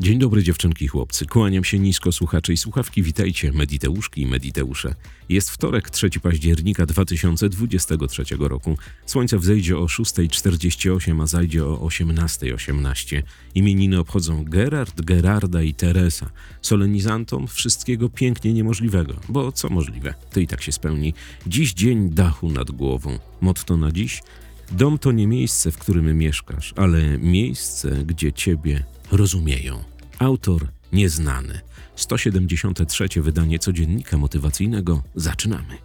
Dzień dobry dziewczynki i chłopcy. Kłaniam się nisko słuchacze i słuchawki. Witajcie Mediteuszki i Mediteusze. Jest wtorek, 3 października 2023 roku. Słońce wzejdzie o 6.48, a zajdzie o 18.18. Imieniny obchodzą Gerard, Gerarda i Teresa. Solenizantom wszystkiego pięknie niemożliwego, bo co możliwe, to i tak się spełni. Dziś dzień dachu nad głową. Motto na dziś? Dom to nie miejsce, w którym mieszkasz, ale miejsce, gdzie ciebie rozumieją. Autor nieznany. 173. wydanie codziennika motywacyjnego. Zaczynamy.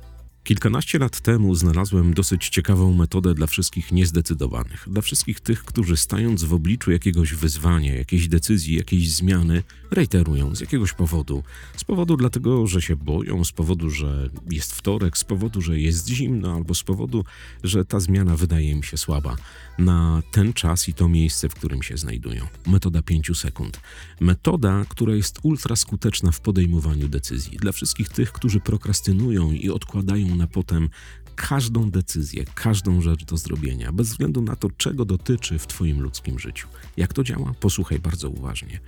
Kilkanaście lat temu znalazłem dosyć ciekawą metodę dla wszystkich niezdecydowanych, dla wszystkich tych, którzy stając w obliczu jakiegoś wyzwania, jakiejś decyzji, jakiejś zmiany, rejterują z jakiegoś powodu. Z powodu dlatego, że się boją, z powodu, że jest wtorek, z powodu, że jest zimno, albo z powodu, że ta zmiana wydaje mi się słaba. Na ten czas i to miejsce, w którym się znajdują. Metoda 5 sekund. Metoda, która jest ultra skuteczna w podejmowaniu decyzji. Dla wszystkich tych, którzy prokrastynują i odkładają na potem każdą decyzję, każdą rzecz do zrobienia, bez względu na to, czego dotyczy w Twoim ludzkim życiu. Jak to działa? Posłuchaj bardzo uważnie.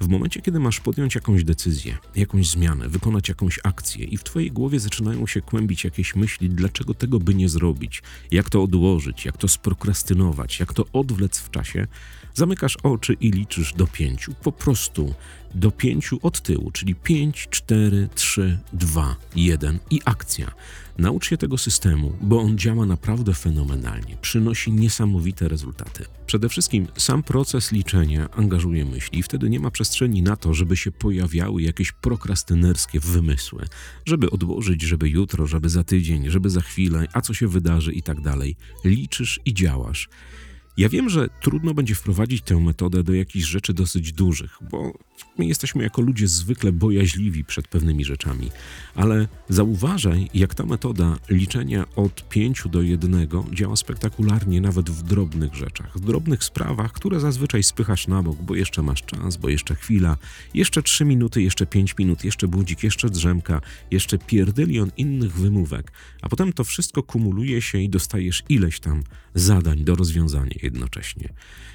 W momencie, kiedy masz podjąć jakąś decyzję, jakąś zmianę, wykonać jakąś akcję i w Twojej głowie zaczynają się kłębić jakieś myśli, dlaczego tego by nie zrobić, jak to odłożyć, jak to sprokrastynować, jak to odwlec w czasie, zamykasz oczy i liczysz do pięciu. Po prostu do pięciu od tyłu, czyli 5, 4, 3, 2, 1 i akcja. Naucz się tego systemu, bo on działa naprawdę fenomenalnie, przynosi niesamowite rezultaty. Przede wszystkim sam proces liczenia angażuje myśli i wtedy nie ma przestrzeni na to, żeby się pojawiały jakieś prokrastynerskie wymysły, żeby odłożyć, żeby jutro, żeby za tydzień, żeby za chwilę, a co się wydarzy i tak dalej. Liczysz i działasz. Ja wiem, że trudno będzie wprowadzić tę metodę do jakichś rzeczy dosyć dużych, bo my jesteśmy jako ludzie zwykle bojaźliwi przed pewnymi rzeczami, ale zauważaj, jak ta metoda liczenia od 5 do 1 działa spektakularnie nawet w drobnych rzeczach, w drobnych sprawach, które zazwyczaj spychasz na bok, bo jeszcze masz czas, bo jeszcze chwila, jeszcze 3 minuty, jeszcze 5 minut, jeszcze budzik, jeszcze drzemka, jeszcze pierdylion innych wymówek, a potem to wszystko kumuluje się i dostajesz ileś tam zadań do rozwiązania jednocześnie.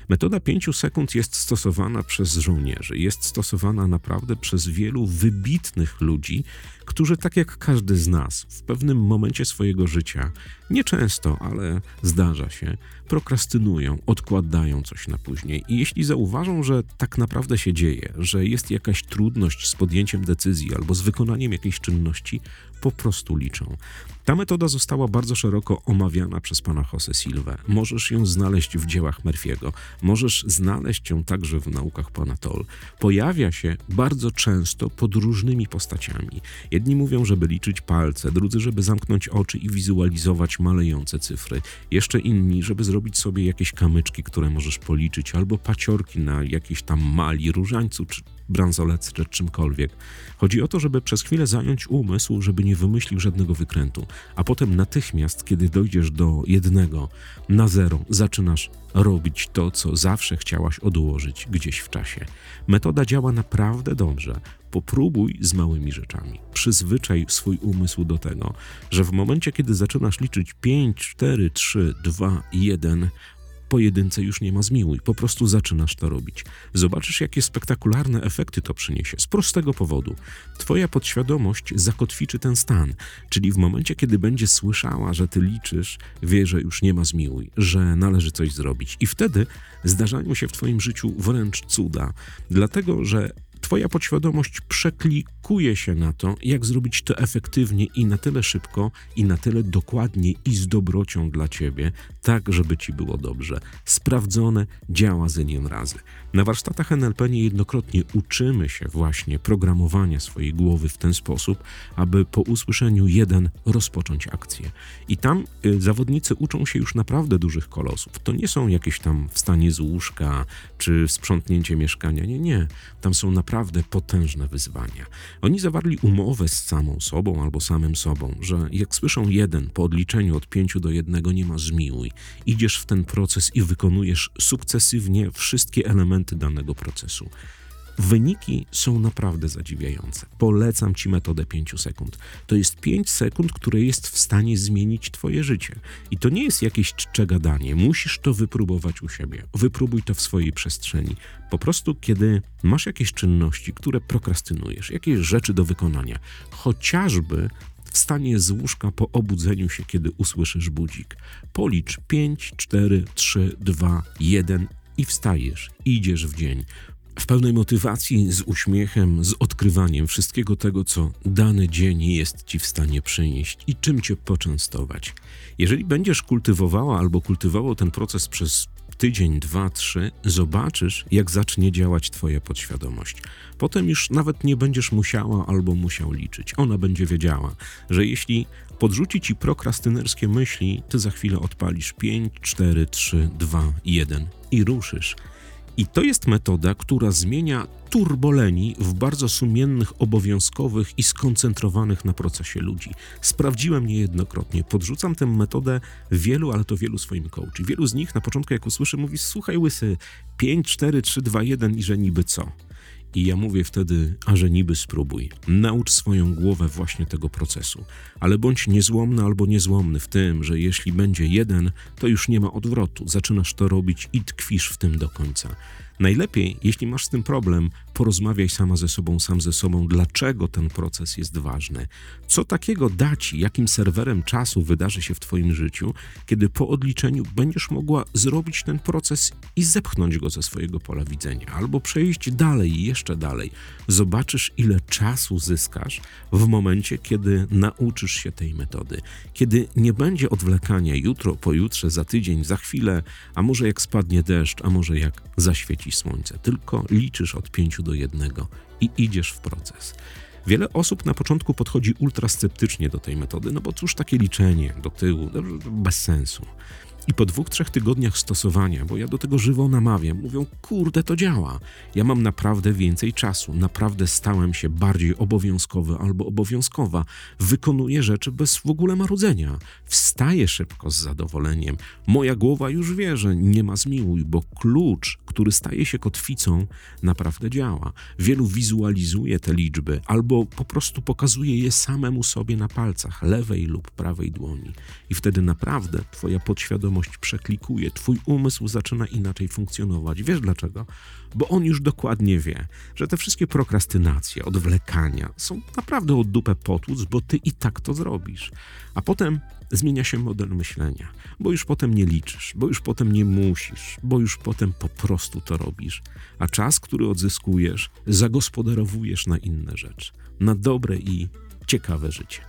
Metoda 5 sekund jest stosowana przez żołnierzy, jest stosowana naprawdę przez wielu wybitnych ludzi, którzy, tak jak każdy z nas, w pewnym momencie swojego życia, nieczęsto, ale zdarza się, prokrastynują, odkładają coś na później. I jeśli zauważą, że tak naprawdę się dzieje, że jest jakaś trudność z podjęciem decyzji albo z wykonaniem jakiejś czynności, po prostu liczą. Ta metoda została bardzo szeroko omawiana przez pana Jose Silva. Możesz ją znaleźć w dziełach Murphy'ego, możesz znaleźć ją także w naukach pana Toll. Pojawia się bardzo często pod różnymi postaciami. Jedni mówią, żeby liczyć palce, drudzy, żeby zamknąć oczy i wizualizować malejące cyfry. Jeszcze inni, żeby zrobić sobie jakieś kamyczki, które możesz policzyć, albo paciorki na jakiejś tam mali, różańcu czy bransolece czy czymkolwiek. Chodzi o to, żeby przez chwilę zająć umysł, żeby nie wymyślił żadnego wykrętu, a potem natychmiast, kiedy dojdziesz do jednego, na zero, zaczynasz robić to, co zawsze chciałaś odłożyć gdzieś w czasie. Metoda działa naprawdę dobrze. Popróbuj z małymi rzeczami. Przyzwyczaj swój umysł do tego, że w momencie, kiedy zaczynasz liczyć 5, 4, 3, 2, 1, pojedynce już nie ma zmiłuj, po prostu zaczynasz to robić. Zobaczysz, jakie spektakularne efekty to przyniesie. Z prostego powodu. Twoja podświadomość zakotwiczy ten stan, czyli w momencie, kiedy będzie słyszała, że ty liczysz, wie, że już nie ma zmiłuj, że należy coś zrobić. I wtedy zdarzają się w twoim życiu wręcz cuda, dlatego że Twoja podświadomość przeklikuje się na to, jak zrobić to efektywnie i na tyle szybko, i na tyle dokładnie i z dobrocią dla Ciebie, tak, żeby Ci było dobrze. Sprawdzone działa zynion razy. Na warsztatach NLP niejednokrotnie uczymy się właśnie programowania swojej głowy w ten sposób, aby po usłyszeniu jeden rozpocząć akcję. I tam y, zawodnicy uczą się już naprawdę dużych kolosów. To nie są jakieś tam wstanie z łóżka czy sprzątnięcie mieszkania. Nie, nie. Tam są naprawdę potężne wyzwania. Oni zawarli umowę z samą sobą albo samym sobą, że jak słyszą jeden po odliczeniu od pięciu do jednego nie ma zmiłuj. Idziesz w ten proces i wykonujesz sukcesywnie wszystkie elementy danego procesu. Wyniki są naprawdę zadziwiające. Polecam Ci metodę 5 sekund. To jest 5 sekund, które jest w stanie zmienić Twoje życie. I to nie jest jakieś czcze gadanie. Musisz to wypróbować u siebie. Wypróbuj to w swojej przestrzeni. Po prostu, kiedy masz jakieś czynności, które prokrastynujesz, jakieś rzeczy do wykonania, chociażby wstanie z łóżka po obudzeniu się, kiedy usłyszysz budzik. Policz 5, 4, 3, 2, 1 i wstajesz, idziesz w dzień. W pełnej motywacji, z uśmiechem, z odkrywaniem wszystkiego tego, co dany dzień jest ci w stanie przynieść i czym cię poczęstować. Jeżeli będziesz kultywowała albo kultywował ten proces przez tydzień, dwa, trzy, zobaczysz, jak zacznie działać Twoja podświadomość. Potem już nawet nie będziesz musiała albo musiał liczyć. Ona będzie wiedziała, że jeśli podrzuci ci prokrastynerskie myśli, ty za chwilę odpalisz 5, 4, 3, 2, 1 i ruszysz. I to jest metoda, która zmienia turboleni w bardzo sumiennych, obowiązkowych i skoncentrowanych na procesie ludzi. Sprawdziłem niejednokrotnie. Podrzucam tę metodę wielu, ale to wielu swoim coachy. Wielu z nich na początku, jak usłyszę, mówi: Słuchaj, łysy, 5, 4, 3, 2, 1 i że niby co. I ja mówię wtedy, a że niby spróbuj. Naucz swoją głowę właśnie tego procesu. Ale bądź niezłomny albo niezłomny w tym, że jeśli będzie jeden, to już nie ma odwrotu. Zaczynasz to robić i tkwisz w tym do końca. Najlepiej, jeśli masz z tym problem, porozmawiaj sama ze sobą, sam ze sobą, dlaczego ten proces jest ważny. Co takiego da ci, jakim serwerem czasu wydarzy się w Twoim życiu, kiedy po odliczeniu będziesz mogła zrobić ten proces i zepchnąć go ze swojego pola widzenia, albo przejść dalej jeszcze dalej. Zobaczysz, ile czasu zyskasz w momencie, kiedy nauczysz się tej metody. Kiedy nie będzie odwlekania jutro, pojutrze, za tydzień, za chwilę, a może jak spadnie deszcz, a może jak zaświeci słońce. Tylko liczysz od pięciu do jednego i idziesz w proces. Wiele osób na początku podchodzi ultra sceptycznie do tej metody, no bo cóż takie liczenie do tyłu, bez sensu. I po dwóch, trzech tygodniach stosowania, bo ja do tego żywo namawiam, mówią: Kurde, to działa. Ja mam naprawdę więcej czasu, naprawdę stałem się bardziej obowiązkowy albo obowiązkowa. Wykonuję rzeczy bez w ogóle marudzenia. Wstaję szybko z zadowoleniem. Moja głowa już wie, że nie ma zmiłuj, bo klucz, który staje się kotwicą, naprawdę działa. Wielu wizualizuje te liczby albo po prostu pokazuje je samemu sobie na palcach lewej lub prawej dłoni. I wtedy naprawdę Twoja podświadomość przeklikuje, twój umysł zaczyna inaczej funkcjonować. Wiesz dlaczego? Bo on już dokładnie wie, że te wszystkie prokrastynacje, odwlekania są naprawdę od dupę potłuc, bo ty i tak to zrobisz. A potem zmienia się model myślenia, bo już potem nie liczysz, bo już potem nie musisz, bo już potem po prostu to robisz. A czas, który odzyskujesz, zagospodarowujesz na inne rzeczy, na dobre i ciekawe życie.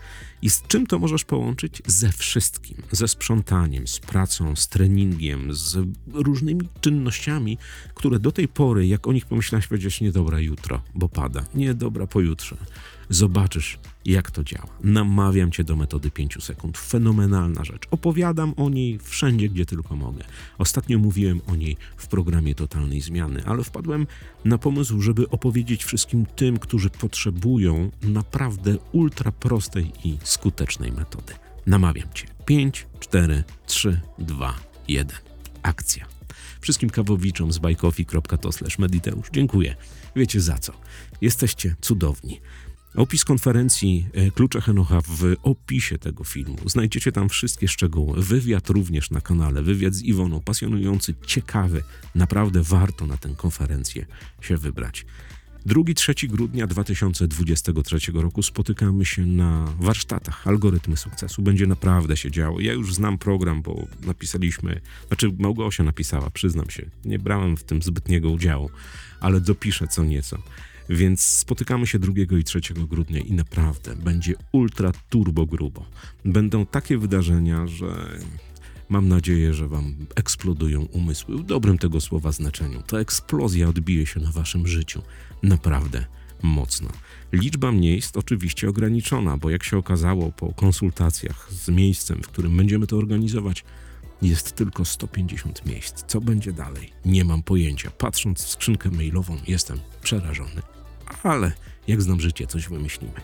I z czym to możesz połączyć? Ze wszystkim. Ze sprzątaniem, z pracą, z treningiem, z różnymi czynnościami, które do tej pory, jak o nich pomyślałeś, powiedziałeś, nie dobra jutro, bo pada, nie dobra pojutrze. Zobaczysz, jak to działa. Namawiam cię do metody 5 sekund. Fenomenalna rzecz. Opowiadam o niej wszędzie, gdzie tylko mogę. Ostatnio mówiłem o niej w programie Totalnej Zmiany, ale wpadłem na pomysł, żeby opowiedzieć wszystkim tym, którzy potrzebują naprawdę ultra prostej i skutecznej metody. Namawiam cię. 5, 4, 3, 2, 1. Akcja. Wszystkim kawowiczom z bajkofi.to/mediteusz dziękuję. Wiecie za co. Jesteście cudowni. Opis konferencji e, Klucze Henocha w opisie tego filmu. Znajdziecie tam wszystkie szczegóły. Wywiad również na kanale. Wywiad z Iwoną. Pasjonujący, ciekawy. Naprawdę warto na tę konferencję się wybrać. 2-3 grudnia 2023 roku spotykamy się na warsztatach Algorytmy Sukcesu. Będzie naprawdę się działo. Ja już znam program, bo napisaliśmy, znaczy Małgosia napisała, przyznam się. Nie brałem w tym zbytniego udziału, ale dopiszę co nieco. Więc spotykamy się 2 i 3 grudnia i naprawdę będzie ultra turbo grubo. Będą takie wydarzenia, że mam nadzieję, że wam eksplodują umysły w dobrym tego słowa znaczeniu. Ta eksplozja odbije się na waszym życiu naprawdę mocno. Liczba miejsc oczywiście ograniczona, bo jak się okazało po konsultacjach z miejscem, w którym będziemy to organizować, jest tylko 150 miejsc. Co będzie dalej? Nie mam pojęcia. Patrząc w skrzynkę mailową, jestem przerażony ale jak znam życie, coś wymyślimy.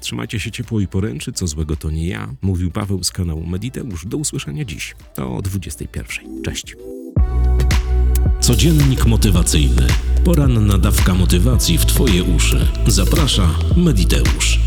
Trzymajcie się ciepło i poręczy, co złego to nie ja, mówił Paweł z kanału Mediteusz. Do usłyszenia dziś o 21. Cześć. Codziennik motywacyjny. Poranna dawka motywacji w Twoje uszy. Zaprasza Mediteusz.